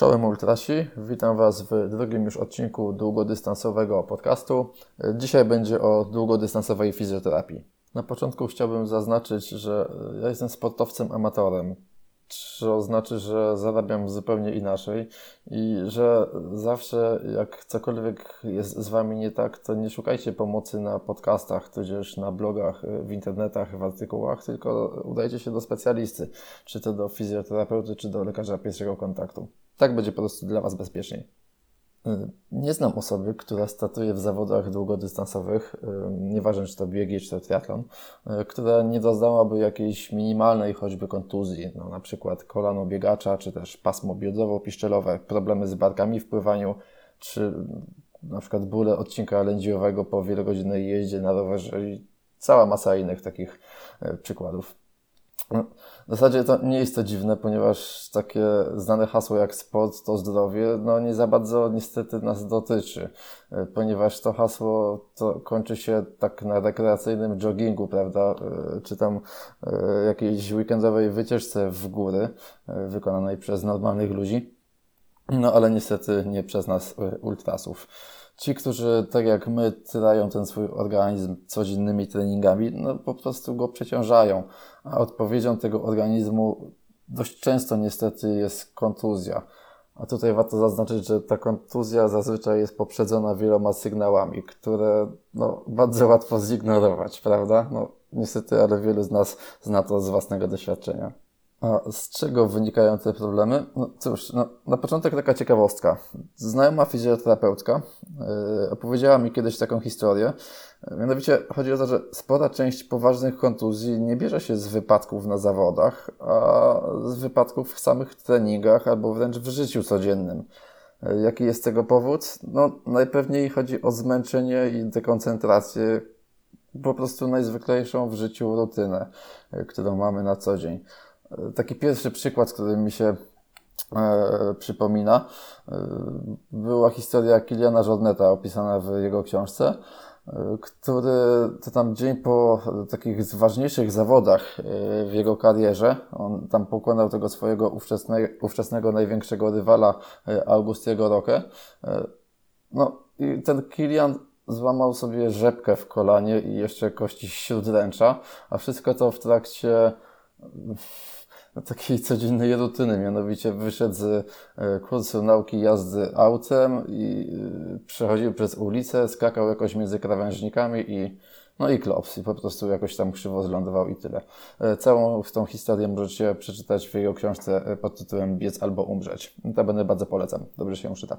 Czołem Ultrasi, witam Was w drugim już odcinku długodystansowego podcastu. Dzisiaj będzie o długodystansowej fizjoterapii. Na początku chciałbym zaznaczyć, że ja jestem sportowcem amatorem to znaczy, że zarabiam zupełnie inaczej i że zawsze jak cokolwiek jest z Wami nie tak, to nie szukajcie pomocy na podcastach, tudzież na blogach, w internetach, w artykułach, tylko udajcie się do specjalisty, czy to do fizjoterapeuty, czy do lekarza pierwszego kontaktu. Tak będzie po prostu dla Was bezpieczniej. Y, nie znam osoby, która statuje w zawodach długodystansowych, y, nieważne czy to biegi, czy to triatlon, y, która nie doznałaby jakiejś minimalnej choćby kontuzji, no, na przykład kolano biegacza, czy też pasmo biodowo-piszczelowe, problemy z barkami w pływaniu, czy na przykład bóle odcinka lędźwiowego po wielogodzinnej jeździe na rowerze i cała masa innych takich przykładów. No, w zasadzie to nie jest to dziwne, ponieważ takie znane hasło jak sport to zdrowie, no nie za bardzo niestety nas dotyczy, e, ponieważ to hasło to kończy się tak na rekreacyjnym joggingu, prawda, e, czy tam e, jakiejś weekendowej wycieczce w góry, wykonanej przez normalnych ludzi, no ale niestety nie przez nas ultrasów. Ci, którzy tak jak my trają ten swój organizm codziennymi treningami, no po prostu go przeciążają, a odpowiedzią tego organizmu dość często niestety jest kontuzja. A tutaj warto zaznaczyć, że ta kontuzja zazwyczaj jest poprzedzona wieloma sygnałami, które no, bardzo łatwo zignorować, prawda? No, niestety, ale wielu z nas zna to z własnego doświadczenia. A z czego wynikają te problemy? No cóż, no, na początek taka ciekawostka. Znajoma fizjoterapeutka yy, opowiedziała mi kiedyś taką historię. Mianowicie chodzi o to, że spora część poważnych kontuzji nie bierze się z wypadków na zawodach, a z wypadków w samych treningach albo wręcz w życiu codziennym. Jaki jest tego powód? No, najpewniej chodzi o zmęczenie i dekoncentrację, po prostu najzwyklejszą w życiu rutynę, którą mamy na co dzień. Taki pierwszy przykład, który mi się e, przypomina, e, była historia Kiliana Jorneta opisana w jego książce, e, który to tam dzień po takich ważniejszych zawodach e, w jego karierze, on tam pokonał tego swojego ówczesnego, ówczesnego największego rywala e, Augustiego Roque. E, no i ten Kilian złamał sobie rzepkę w kolanie i jeszcze kości śródręcza, a wszystko to w trakcie takiej codziennej rutyny, mianowicie wyszedł z e, kursu nauki jazdy autem i e, przechodził przez ulicę, skakał jakoś między krawężnikami i no i klops i po prostu jakoś tam krzywo zlądował i tyle. E, całą tą historię możecie przeczytać w jego książce pod tytułem Biec albo umrzeć. To będę bardzo polecam, dobrze się ją czyta.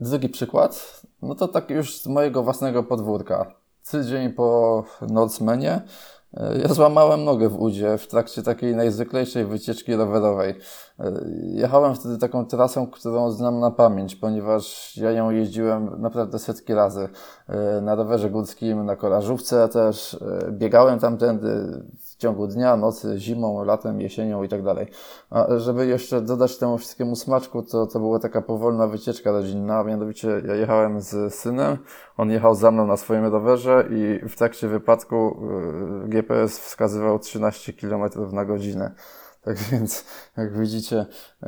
Drugi przykład, no to tak już z mojego własnego podwórka. Tydzień po Norsemanie ja złamałem nogę w Udzie w trakcie takiej najzwyklejszej wycieczki rowerowej. Jechałem wtedy taką trasą, którą znam na pamięć, ponieważ ja ją jeździłem naprawdę setki razy. Na rowerze górskim, na kolażówce też. Biegałem tamtędy ciągu dnia, nocy, zimą, latem, jesienią i tak dalej. A żeby jeszcze dodać temu wszystkiemu smaczku, to, to była taka powolna wycieczka rodzinna, mianowicie ja jechałem z synem, on jechał za mną na swoim rowerze i w trakcie wypadku y, GPS wskazywał 13 km na godzinę. Tak więc, jak widzicie, y,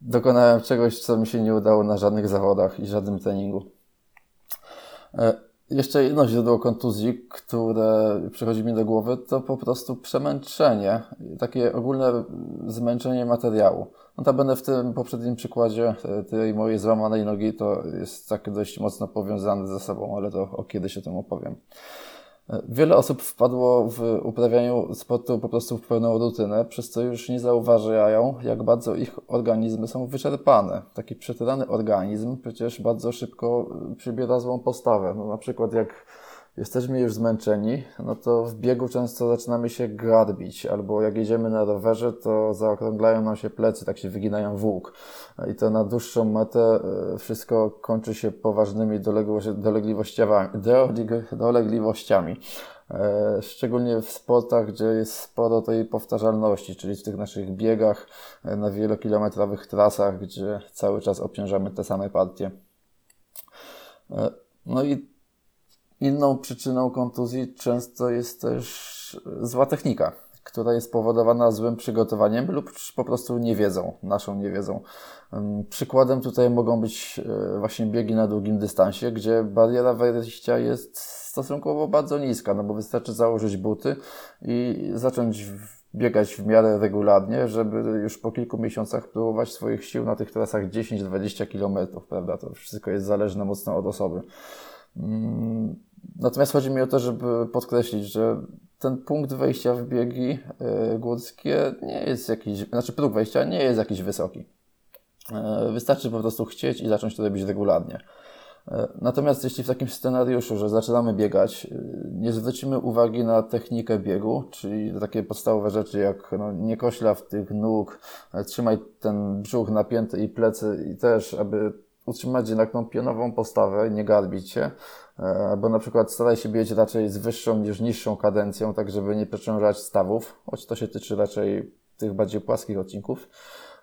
dokonałem czegoś, co mi się nie udało na żadnych zawodach i żadnym treningu. Jeszcze jedno źródło kontuzji, które przychodzi mi do głowy, to po prostu przemęczenie, takie ogólne zmęczenie materiału. Notabene w tym poprzednim przykładzie e, tej mojej złamanej nogi to jest tak dość mocno powiązane ze sobą, ale to o kiedyś o tym opowiem. Wiele osób wpadło w uprawianiu sportu po prostu w pełną rutynę, przez co już nie zauważają, jak bardzo ich organizmy są wyczerpane. Taki przetyrany organizm przecież bardzo szybko przybiera złą postawę. No, na przykład jak jesteśmy już zmęczeni, no to w biegu często zaczynamy się garbić, albo jak jedziemy na rowerze, to zaokrąglają nam się plecy, tak się wyginają w łuk. I to na dłuższą metę e, wszystko kończy się poważnymi dolegliwościami. dolegliwościami. E, szczególnie w sportach, gdzie jest sporo tej powtarzalności, czyli w tych naszych biegach e, na wielokilometrowych trasach, gdzie cały czas obciążamy te same partie. No i Inną przyczyną kontuzji często jest też zła technika. która jest spowodowana złym przygotowaniem lub po prostu niewiedzą, naszą niewiedzą. Przykładem tutaj mogą być e, właśnie biegi na długim dystansie, gdzie bariera wejścia jest stosunkowo bardzo niska, no bo wystarczy założyć buty i zacząć biegać w miarę regularnie, żeby już po kilku miesiącach próbować swoich sił na tych trasach 10-20 km, prawda? To wszystko jest zależne mocno od osoby. Natomiast chodzi mi o to, żeby podkreślić, że ten punkt wejścia w biegi e, górskie nie jest jakiś, znaczy próg wejścia nie jest jakiś wysoki. E, wystarczy po prostu chcieć i zacząć to robić regularnie. E, natomiast jeśli w takim scenariuszu, że zaczynamy biegać, nie zwrócimy uwagi na technikę biegu, czyli takie podstawowe rzeczy jak no, nie koślaw tych nóg, trzymaj ten brzuch napięty i plecy i też, aby utrzymać jednak tą pionową postawę, nie garbić się, bo na przykład staraj się biec raczej z wyższą niż niższą kadencją, tak żeby nie przeciążać stawów, choć to się tyczy raczej tych bardziej płaskich odcinków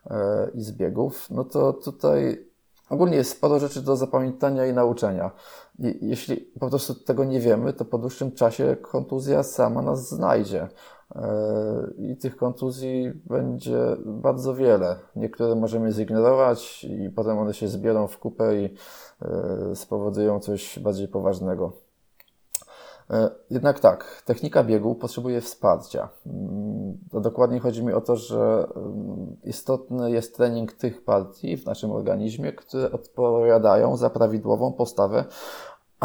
e, i zbiegów, no to tutaj ogólnie jest sporo rzeczy do zapamiętania i nauczenia. I jeśli po prostu tego nie wiemy, to po dłuższym czasie kontuzja sama nas znajdzie. I tych kontuzji będzie bardzo wiele. Niektóre możemy zignorować i potem one się zbiorą w kupę i e, spowodują coś bardziej poważnego. E, jednak tak, technika biegu potrzebuje wsparcia. Mm, to dokładnie chodzi mi o to, że mm, istotny jest trening tych partii w naszym organizmie, które odpowiadają za prawidłową postawę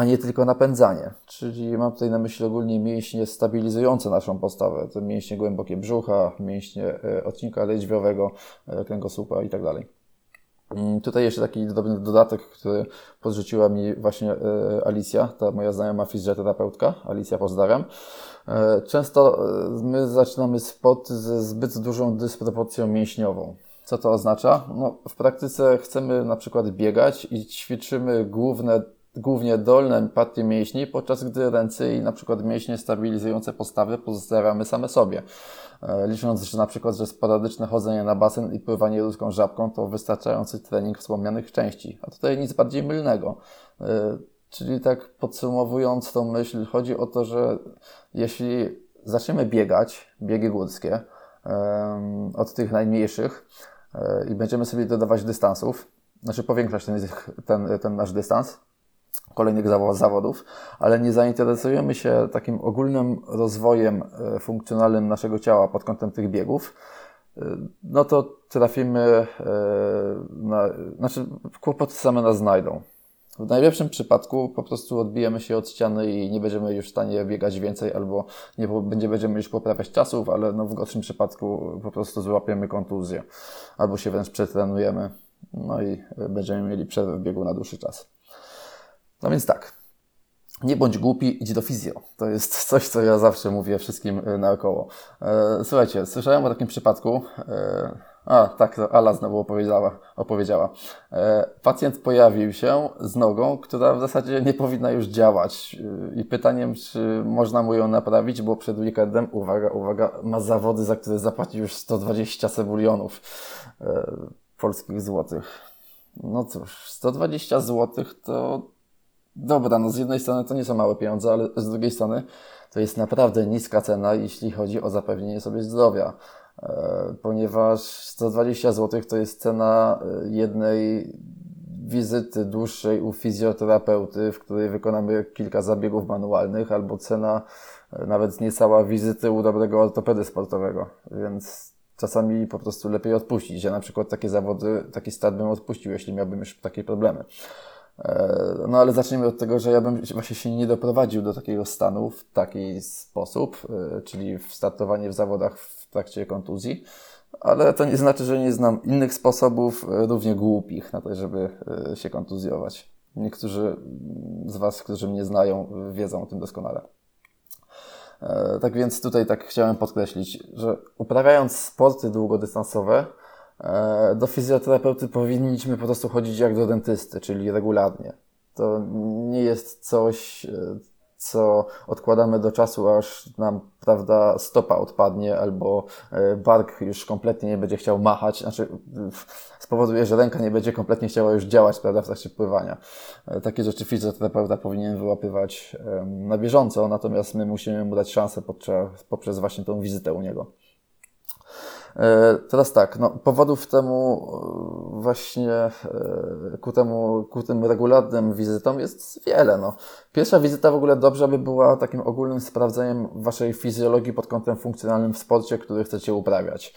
a nie tylko napędzanie. Czyli mam tutaj na myśli ogólnie mięśnie stabilizujące naszą postawę, to mięśnie głębokie brzucha, mięśnie e, odcinka lędźwiowego, e, kręgosłupa i tak. Mm, tutaj jeszcze taki dodatek, który podrzuciła mi właśnie e, Alicja, ta moja znajoma fizjoterapeutka. Alicja, pozdrawiam. Często my zaczynamy sport ze zbyt dużą dysproporcją mięśniową. Co to oznacza? No, w praktyce chcemy na przykład biegać i ćwiczymy główne głównie dolne partie mięśni, podczas gdy ręce i na przykład mięśnie stabilizujące postawy pozostawiamy same sobie. E, licząc, że na przykład, że sporadyczne chodzenie na basen i pływanie ludzką żabką to wystarczający trening wspomnianych części. A tutaj nic bardziej mylnego. E, czyli tak podsumowując tą myśl, chodzi o to, że jeśli zaczniemy biegać, biegi górskie, od tych najmniejszych e, i będziemy sobie dodawać dystansów, znaczy powiększać ten, ten, ten nasz dystans, kolejnych zawodów, ale nie zainteresujemy się takim ogólnym rozwojem e, funkcjonalnym naszego ciała pod kątem tych biegów, e, no to trafimy e, na, znaczy kłopoty same nas znajdą. W najlepszym przypadku po prostu odbijemy się od ściany i nie będziemy już w stanie biegać więcej, albo nie będzie, będziemy już poprawiać czasów, ale no w gorszym przypadku po prostu złapiemy kontuzję, albo się wręcz przetrenujemy, no i będziemy mieli przerwę w biegu na dłuższy czas. No więc tak. Nie bądź głupi, idź do fizjo. To jest coś, co ja zawsze mówię wszystkim e, naokoło. E, słuchajcie, słyszałem o takim przypadku. E, a, tak, Ala znowu opowiedziała. opowiedziała. Pacjent pojawił się z nogą, która w zasadzie nie powinna już działać. I pytaniem, czy można mu ją naprawić, bo przed weekendem, uwaga, uwaga, ma zawody, za które zapłacił już 120 sebulionów polskich złotych. No cóż, 120 złotych to dobra, no z jednej strony to nie są małe pieniądze, ale z drugiej strony to jest naprawdę niska cena, jeśli chodzi o zapewnienie sobie zdrowia, e, ponieważ 120 zł to jest cena e, jednej wizyty dłuższej u fizjoterapeuty, w której wykonamy kilka zabiegów manualnych, albo cena e, nawet niecała wizyty u dobrego ortopedy sportowego, więc czasami po prostu lepiej odpuścić. Ja na przykład takie zawody, taki start bym odpuścił, jeśli miałbym już takie problemy. E, no ale zacznijmy od tego, że ja bym właśnie się nie doprowadził do takiego stanu w taki sposób, e, czyli w startowanie w zawodach w trakcie kontuzji, ale to nie znaczy, że nie znam innych sposobów, e, równie głupich na to, żeby się kontuzjować. Niektórzy z Was, którzy mnie znają, wiedzą o tym doskonale. Tak więc tutaj tak chciałem podkreślić, że uprawiając sporty długodystansowe, do fizjoterapeuty powinniśmy po prostu chodzić jak do dentysty, czyli regularnie. To nie jest coś, e, co odkładamy do czasu, aż nam, prawda, stopa odpadnie albo e, bark już kompletnie nie będzie chciał machać, znaczy spowoduje, że ręka nie będzie kompletnie chciała już działać, prawda, w trakcie pływania. E, takie rzeczy fizjoterapeuta powinien wyłapywać na bieżąco, natomiast my musimy mu dać szansę podczas, poprzez właśnie tą wizytę u niego. E, teraz tak, no, powodów temu e, właśnie e, ku, temu, ku tym regularnym wizytom jest wiele. No. Pierwsza wizyta w ogóle dobrze by była takim ogólnym sprawdzeniem waszej fizjologii pod kątem funkcjonalnym w sporcie, który chcecie uprawiać.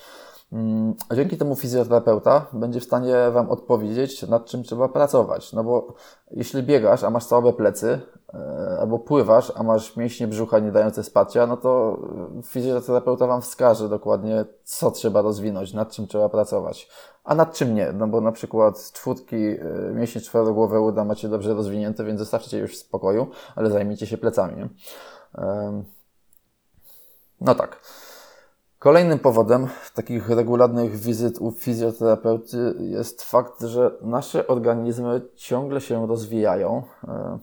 Mm, dzięki temu fizjoterapeuta będzie w stanie Wam odpowiedzieć, nad czym trzeba pracować. No bo jeśli biegasz, a masz słabe plecy, e, albo pływasz, a masz mięśnie brzucha nie dające spacia, no to fizjoterapeuta Wam wskaże dokładnie, co trzeba rozwinąć, nad czym trzeba pracować. A nad czym nie? No bo na przykład czwórki, e, mięśnie czworogłowe uda macie dobrze rozwinięte, więc zostawcie już w spokoju, ale zajmijcie się plecami. No tak. Kolejnym powodem takich regularnych wizyt u fizjoterapeuty jest fakt, że nasze organizmy ciągle się rozwijają. E,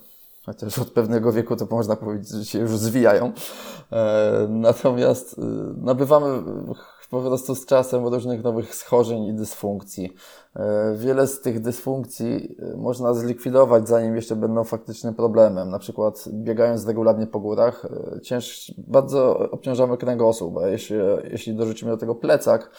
chociaż od pewnego wieku to można powiedzieć, że się już zwijają. E, natomiast e, nabywamy po prostu z czasem różnych nowych schorzeń i dysfunkcji. E, wiele z tych dysfunkcji e, można zlikwidować, zanim jeszcze będą faktycznym problemem. Na przykład biegając regularnie po górach, e, cięż, bardzo obciążamy kręgosłup, a jeśli, jeśli dorzucimy do tego plecak,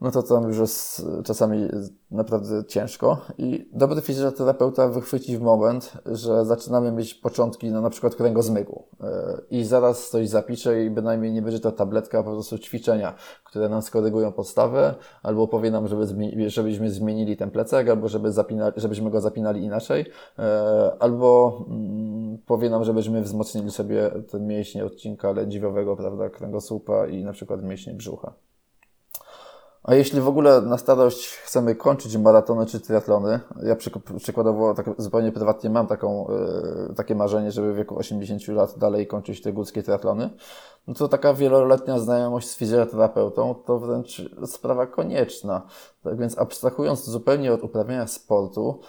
no to tam już jest czasami naprawdę ciężko. I dobry fizjoterapeuta wychwyci w moment, że zaczynamy mieć początki no, na przykład kręgozmyku e, i zaraz coś zapisze i bynajmniej nie będzie to tabletka, po prostu ćwiczenia, które nam skorygują podstawę, albo powie nam, żeby żebyśmy zmienili ten plecak, albo żeby zapinali, żebyśmy go zapinali inaczej, e, albo mm, powie nam, żebyśmy wzmocnili sobie ten mięśnie odcinka lędźwiowego, prawda, kręgosłupa i na przykład mięśnie brzucha. A jeśli w ogóle na starość chcemy kończyć maratony czy triatlony, ja przykładowo tak zupełnie prywatnie mam taką, yy, takie marzenie, żeby w wieku 80 lat dalej kończyć te górskie triatlony, no to taka wieloletnia znajomość z fizjoterapeutą to wręcz sprawa konieczna. Tak więc abstrahując zupełnie od uprawiania sportu,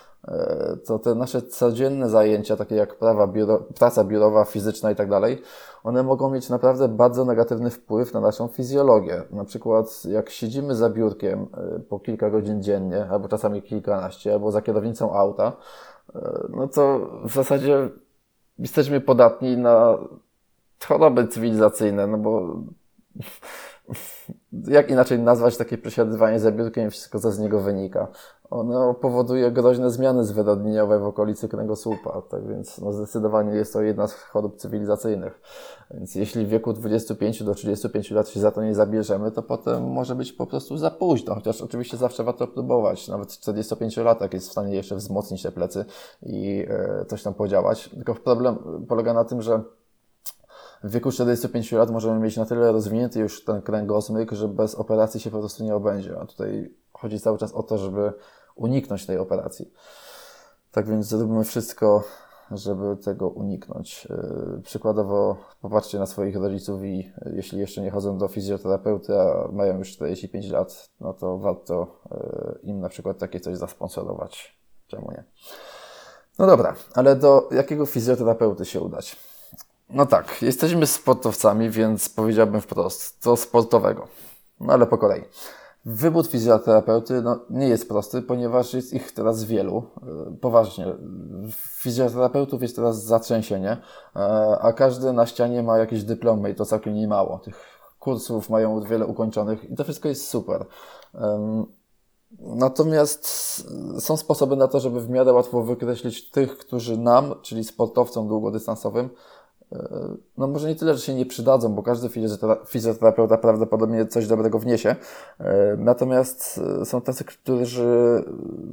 to te nasze codzienne zajęcia, takie jak prawa biuro, praca biurowa, fizyczna i tak dalej, one mogą mieć naprawdę bardzo negatywny wpływ na naszą fizjologię. Na przykład jak siedzimy za biurkiem e, po kilka godzin dziennie, albo czasami kilkanaście, albo za kierownicą auta, e, no to w zasadzie jesteśmy podatni na choroby cywilizacyjne, no bo jak inaczej nazwać takie przesiadywanie za biurkiem i wszystko, co z niego wynika. Ono powoduje groźne zmiany zwyrodnieniowe w okolicy kręgosłupa, tak więc no zdecydowanie jest to jedna z chorób cywilizacyjnych. Więc jeśli w wieku 25 do 35 lat się za to nie zabierzemy, to potem może być po prostu za późno, chociaż oczywiście zawsze warto próbować. Nawet 45-latek jest w stanie jeszcze wzmocnić te plecy i e, coś tam podziałać. Tylko problem polega na tym, że w wieku 45 lat możemy mieć na tyle rozwinięty już ten kręgosmyk, że bez operacji się po prostu nie obędzie. A tutaj chodzi cały czas o to, żeby uniknąć tej operacji. Tak więc zrobimy wszystko, żeby tego uniknąć. Yy, przykładowo popatrzcie na swoich rodziców i jeśli jeszcze nie chodzą do fizjoterapeuty, a mają już 45 lat, no to warto yy, im na przykład takie coś zasponsorować. Czemu nie? No dobra, ale do jakiego fizjoterapeuty się udać? No tak, jesteśmy sportowcami, więc powiedziałbym wprost, to sportowego. No ale po kolei. Wybór fizjoterapeuty no, nie jest prosty, ponieważ jest ich teraz wielu. E, poważnie. Fizjoterapeutów jest teraz zatrzęsienie, e, a każdy na ścianie ma jakieś dyplomy i to całkiem nie mało. Tych kursów mają wiele ukończonych i to wszystko jest super. Natomiast są sposoby na to, żeby w miarę łatwo wykreślić tych, którzy nam, czyli sportowcom długodystansowym, no może nie tyle, że się nie przydadzą, bo każdy fizjoterapeuta prawdopodobnie coś dobrego wniesie. E, natomiast e, są tacy, którzy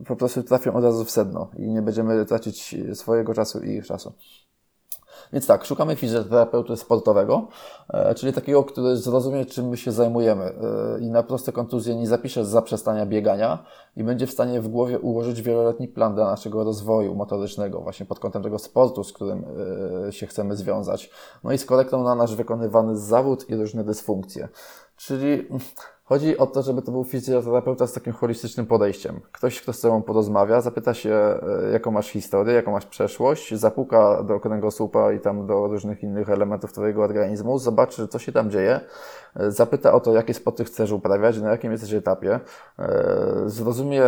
po prostu trafią od razu w sedno i nie będziemy tracić swojego czasu i ich czasu. Więc tak, szukamy fizjoterapeuty sportowego, e, czyli takiego, który zrozumie, czym my się zajmujemy e, i na proste kontuzje nie zapisze zaprzestania biegania i będzie w stanie w głowie ułożyć wieloletni plan dla naszego rozwoju motorycznego, właśnie pod kątem tego sportu, z którym e, się chcemy związać. No i z korektą na nasz wykonywany zawód i różne dysfunkcje. Czyli Chodzi o to, żeby to był fizjoterapeuta z takim holistycznym podejściem. Ktoś, kto z tobą porozmawia, zapyta się, e, jaką masz historię, jaką masz przeszłość, zapuka do kręgosłupa i tam do różnych innych elementów twojego organizmu, zobaczy, co się tam dzieje, e, zapyta o to, jakie sporty chcesz uprawiać, na jakim jesteś etapie, e, zrozumie,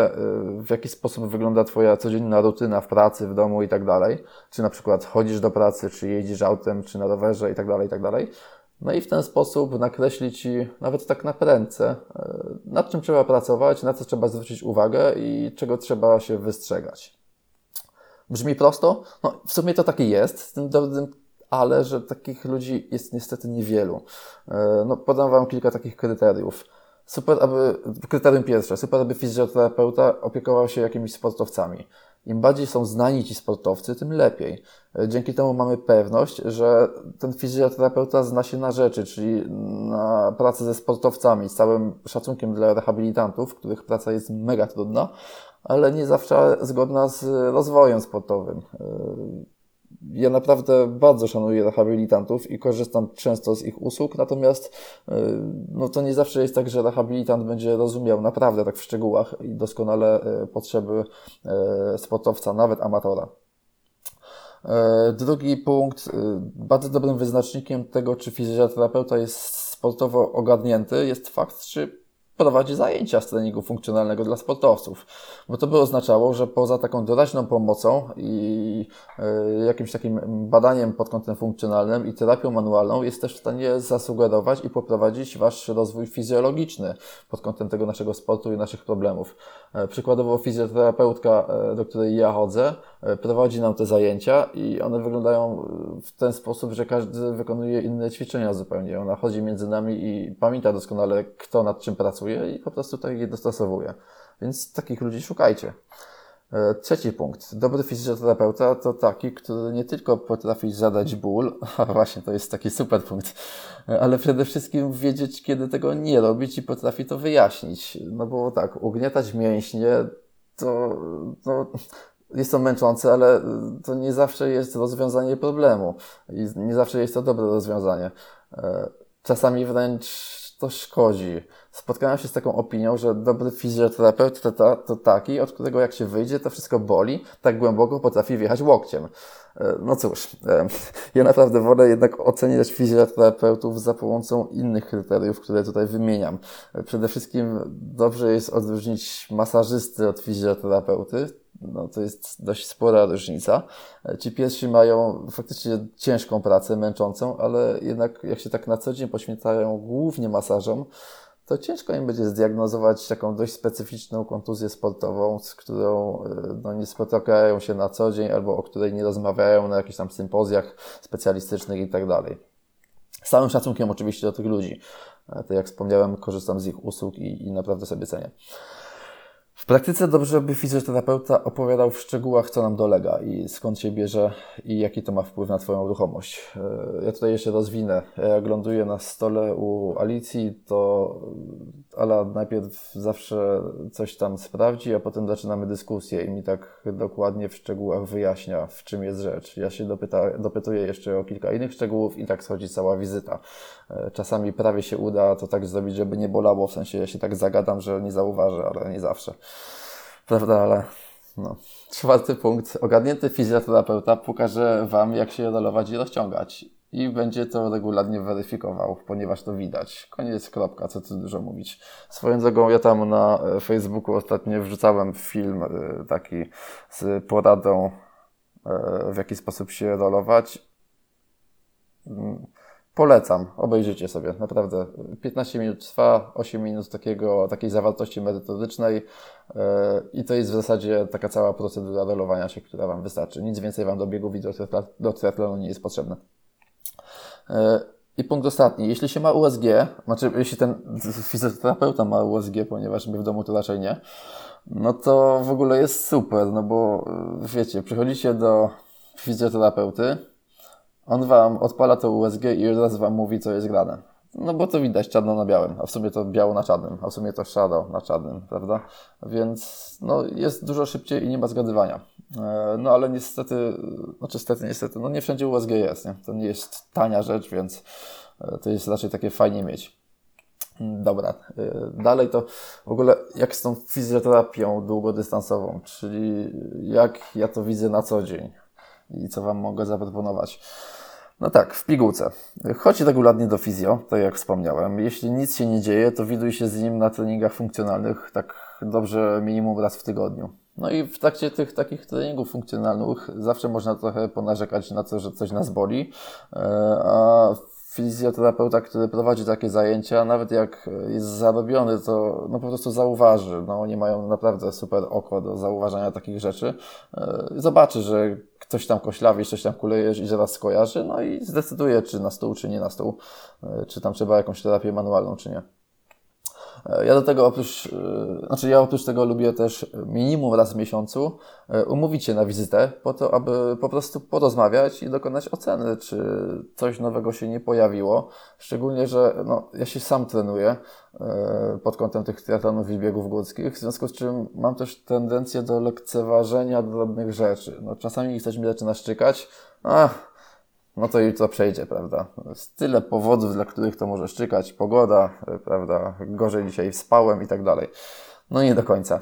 w jaki sposób wygląda twoja codzienna rutyna w pracy, w domu i tak dalej, czy na przykład chodzisz do pracy, czy jeździsz autem, czy na rowerze i tak dalej, i tak dalej no i w ten sposób nakreśli Ci, nawet tak na prędce, e, nad czym trzeba pracować, na co trzeba zwrócić uwagę i czego trzeba się wystrzegać. Brzmi prosto? No, w sumie to taki jest, z tym ale że takich ludzi jest niestety niewielu. E, no, podam Wam kilka takich kryteriów. Super, aby, kryterium pierwsze, super, aby fizjoterapeuta opiekował się jakimiś sportowcami. Im bardziej są znani ci sportowcy, tym lepiej. E, dzięki temu mamy pewność, że ten fizjoterapeuta zna się na rzeczy, czyli na pracę ze sportowcami, z całym szacunkiem dla rehabilitantów, których praca jest mega trudna, ale nie zawsze zgodna z rozwojem sportowym. Ja naprawdę bardzo szanuję rehabilitantów i korzystam często z ich usług, natomiast y, no to nie zawsze jest tak, że rehabilitant będzie rozumiał naprawdę tak w szczegółach i doskonale y, potrzeby y, sportowca, nawet amatora. Drugi punkt, bardzo dobrym wyznacznikiem tego, czy fizjoterapeuta jest sportowo ogarnięty, jest fakt, czy prowadzi zajęcia z treningu funkcjonalnego dla sportowców, bo to by oznaczało, że poza taką doraźną pomocą i y, jakimś takim badaniem pod kątem funkcjonalnym i terapią manualną jest też w stanie zasugerować i poprowadzić Wasz rozwój fizjologiczny pod kątem tego naszego sportu i naszych problemów. E, przykładowo fizjoterapeutka, e, do której ja chodzę, prowadzi nam te zajęcia i one wyglądają w ten sposób, że każdy wykonuje inne ćwiczenia zupełnie. Ona chodzi między nami i pamięta doskonale, kto nad czym pracuje i po prostu tak je dostosowuje. Więc takich ludzi szukajcie. E, trzeci punkt. Dobry fizjoterapeuta to taki, który nie tylko potrafi zadać ból, a właśnie to jest taki super punkt, e, ale przede wszystkim wiedzieć, kiedy tego nie robić i potrafi to wyjaśnić. No bo tak, ugniatać mięśnie to, to jest to męczące, ale to nie zawsze jest rozwiązanie problemu i nie zawsze jest to dobre rozwiązanie. E, czasami wręcz to szkodzi. Spotkałem się z taką opinią, że dobry fizjoterapeuta to, to, to taki, od którego jak się wyjdzie, to wszystko boli, tak głęboko potrafi wjechać łokciem. E, no cóż, e, ja naprawdę wolę jednak oceniać fizjoterapeutów za pomocą innych kryteriów, które tutaj wymieniam. E, przede wszystkim dobrze jest odróżnić masażysty od fizjoterapeuty no, to jest dość spora różnica. Ci pierwsi mają faktycznie ciężką pracę, męczącą, ale jednak jak się tak na co dzień poświęcają głównie masażom, to ciężko im będzie zdiagnozować taką dość specyficzną kontuzję sportową, z którą e, no, nie spotykają się na co dzień albo o której nie rozmawiają na jakichś tam sympozjach specjalistycznych i tak dalej. Z całym szacunkiem oczywiście do tych ludzi. Tak jak wspomniałem, korzystam z ich usług i, i naprawdę sobie cenię. W praktyce dobrze by fizjoterapeuta opowiadał w szczegółach, co nam dolega i skąd się bierze i jaki to ma wpływ na Twoją ruchomość. E, ja tutaj jeszcze rozwinę. Jak ląduję na stole u Alicji, to Ala najpierw zawsze coś tam sprawdzi, a potem zaczynamy dyskusję i mi tak dokładnie w szczegółach wyjaśnia, w czym jest rzecz. Ja się dopyta, dopytuję jeszcze o kilka innych szczegółów i tak schodzi cała wizyta. E, czasami prawie się uda to tak zrobić, żeby nie bolało, w sensie ja się tak zagadam, że nie zauważę, ale nie zawsze. Prawda, ale no. Czwarty punkt. Ogarnięty fizjoterapeuta pokaże Wam, jak się rolować i rozciągać. I będzie to regularnie weryfikował, ponieważ to widać. Koniec, kropka, co tu dużo mówić. Swoją drogą, ja tam na e, Facebooku ostatnio wrzucałem film e, taki z poradą, w jaki sposób się rolować. Polecam, obejrzyjcie sobie, naprawdę. 15 minut trwa, 8 minut takiego, takiej zawartości merytorycznej yy, i to jest w zasadzie taka cała procedura rolowania się, która Wam wystarczy. Nic więcej Wam do biegów i do triatlonu nie jest potrzebne. Yy, I punkt ostatni. Jeśli się ma USG, znaczy jeśli ten fizjoterapeuta ma USG, ponieważ my w domu to raczej nie, no to w ogóle jest super, no bo yy, wiecie, przychodzicie do fizjoterapeuty, on wam odpala to USG i od razu wam mówi, co jest grane. No bo to widać czarno na białym, a w sumie to biało na czarnym, a w sumie to szaro na czarnym, prawda? Więc no, jest dużo szybciej i nie ma zgadywania. E, no ale niestety, znaczy niestety, niestety, no nie wszędzie USG jest, nie? To nie jest tania rzecz, więc e, to jest raczej takie fajnie mieć. Dobra, dalej to w ogóle jak z tą fizjoterapią długodystansową, czyli jak ja to widzę na co dzień i co Wam mogę zaproponować. No tak, w pigułce. Chodź regularnie do fizjo, tak jak wspomniałem. Jeśli nic się nie dzieje, to widuj się z nim na treningach funkcjonalnych, tak dobrze minimum raz w tygodniu. No i w trakcie tych takich treningów funkcjonalnych zawsze można trochę ponarzekać na to, że coś nas boli, e, a fizjoterapeuta, który prowadzi takie zajęcia, nawet jak jest zarobiony, to no po prostu zauważy. No, oni mają naprawdę super oko do zauważania takich rzeczy. E, zobaczy, że ktoś tam koślawi, coś tam kuleje i zaraz skojarzy, no i zdecyduje, czy na stół, czy nie na stół, e, czy tam trzeba jakąś terapię manualną, czy nie. E, ja do tego oprócz, e, znaczy ja oprócz tego lubię też minimum raz w miesiącu e, umówić się na wizytę po to, aby po prostu porozmawiać i dokonać oceny, czy coś nowego się nie pojawiło. Szczególnie, że no, ja się sam trenuję pod kątem tych triatlonów i biegów górskich, w związku z czym mam też tendencję do lekceważenia drobnych rzeczy. No, czasami ktoś mi zaczyna szczykać, ach, no to jutro przejdzie, prawda? Jest tyle powodów, dla których to może szczykać. Pogoda, e, prawda? Gorzej dzisiaj spałem i tak dalej. No nie do końca.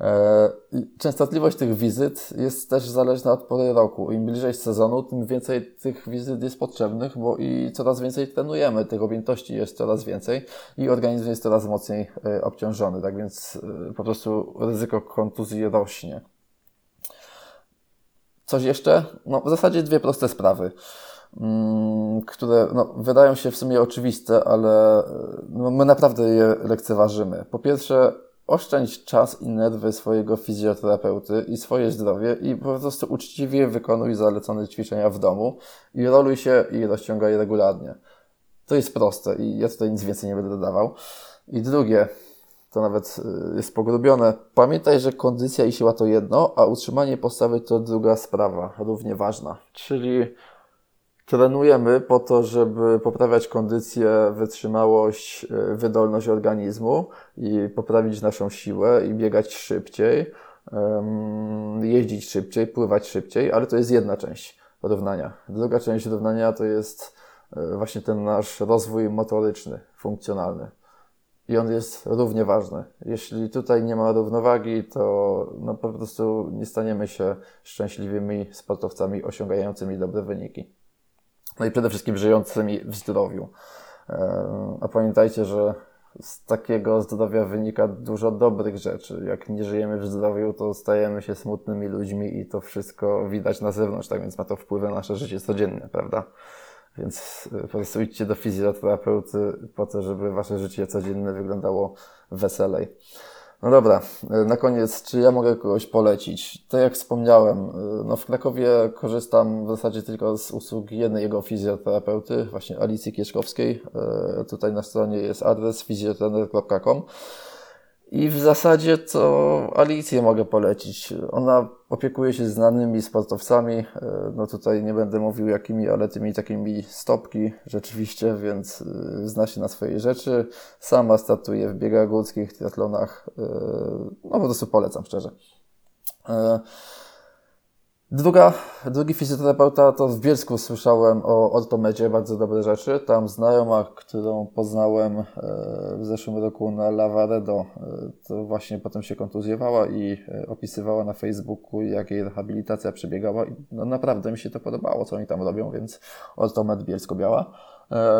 E, częstotliwość tych wizyt jest też zależna od pory roku. Im bliżej sezonu, tym więcej tych wizyt jest potrzebnych, bo i coraz więcej trenujemy, tych objętości jest coraz więcej i organizm jest coraz mocniej e, obciążony, tak więc po prostu ryzyko kontuzji rośnie. Coś jeszcze? No, w zasadzie dwie proste sprawy, mm, które no, wydają się w sumie oczywiste, ale no, my naprawdę je lekceważymy. Po pierwsze, oszczędź czas i nerwy swojego fizjoterapeuty i swoje zdrowie i po prostu uczciwie wykonuj zalecone ćwiczenia w domu i roluj się i rozciągaj regularnie. To jest proste i ja tutaj nic więcej nie będę dodawał. I drugie, to nawet y, jest pogrubione. Pamiętaj, że kondycja i siła to jedno, a utrzymanie postawy to druga sprawa, równie ważna. Czyli trenujemy po to, żeby poprawiać kondycję, wytrzymałość, y, wydolność organizmu i poprawić naszą siłę i biegać szybciej, jeździć szybciej, pływać szybciej, ale to jest jedna część równania. Druga część równania to jest y, właśnie ten nasz rozwój motoryczny, funkcjonalny i on jest równie ważny. Jeśli tutaj nie ma równowagi, to no po prostu nie staniemy się szczęśliwymi sportowcami osiągającymi dobre wyniki. No i przede wszystkim żyjącymi w zdrowiu. E, a pamiętajcie, że z takiego zdrowia wynika dużo dobrych rzeczy. Jak nie żyjemy w zdrowiu, to stajemy się smutnymi ludźmi i to wszystko widać na zewnątrz, tak więc ma to wpływ na nasze życie codzienne, prawda? Więc e, po prostu idźcie do fizjoterapeuty po to, żeby wasze życie codzienne wyglądało weselej. No dobra, e, na koniec, czy ja mogę kogoś polecić? Tak jak wspomniałem, e, no w Krakowie korzystam w zasadzie tylko z usług jednej jego fizjoterapeuty, właśnie Alicji Kieszkowskiej. Tutaj na stronie jest adres fizjotrainer.com. I w zasadzie to Alicję mogę polecić. Ona opiekuje się znanymi sportowcami. E, no tutaj nie będę mówił jakimi, ale tymi takimi stopki rzeczywiście, więc e, zna się na swojej rzeczy. Sama startuje w biegach górskich, triatlonach. E, no po prostu polecam szczerze. Druga, drugi fizjoterapeuta to w Bielsku słyszałem o ortomedzie, bardzo dobre rzeczy. Tam znajoma, którą poznałem e, w zeszłym roku na Lavaredo, e, to właśnie potem się kontuzjowała i e, opisywała na Facebooku, jak jej rehabilitacja przebiegała. I no naprawdę mi się to podobało, co oni tam robią, więc ortomed Bielsko-Biała.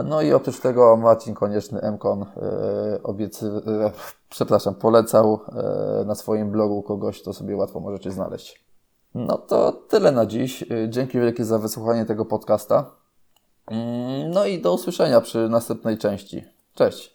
No i oprócz tego Marcin Konieczny, MKON, obiecy, przepraszam, polecał na swoim blogu kogoś, to sobie łatwo możecie znaleźć. No to tyle na dziś. Dzięki wielkie za wysłuchanie tego podcasta. Mm, no i do usłyszenia przy następnej części. Cześć.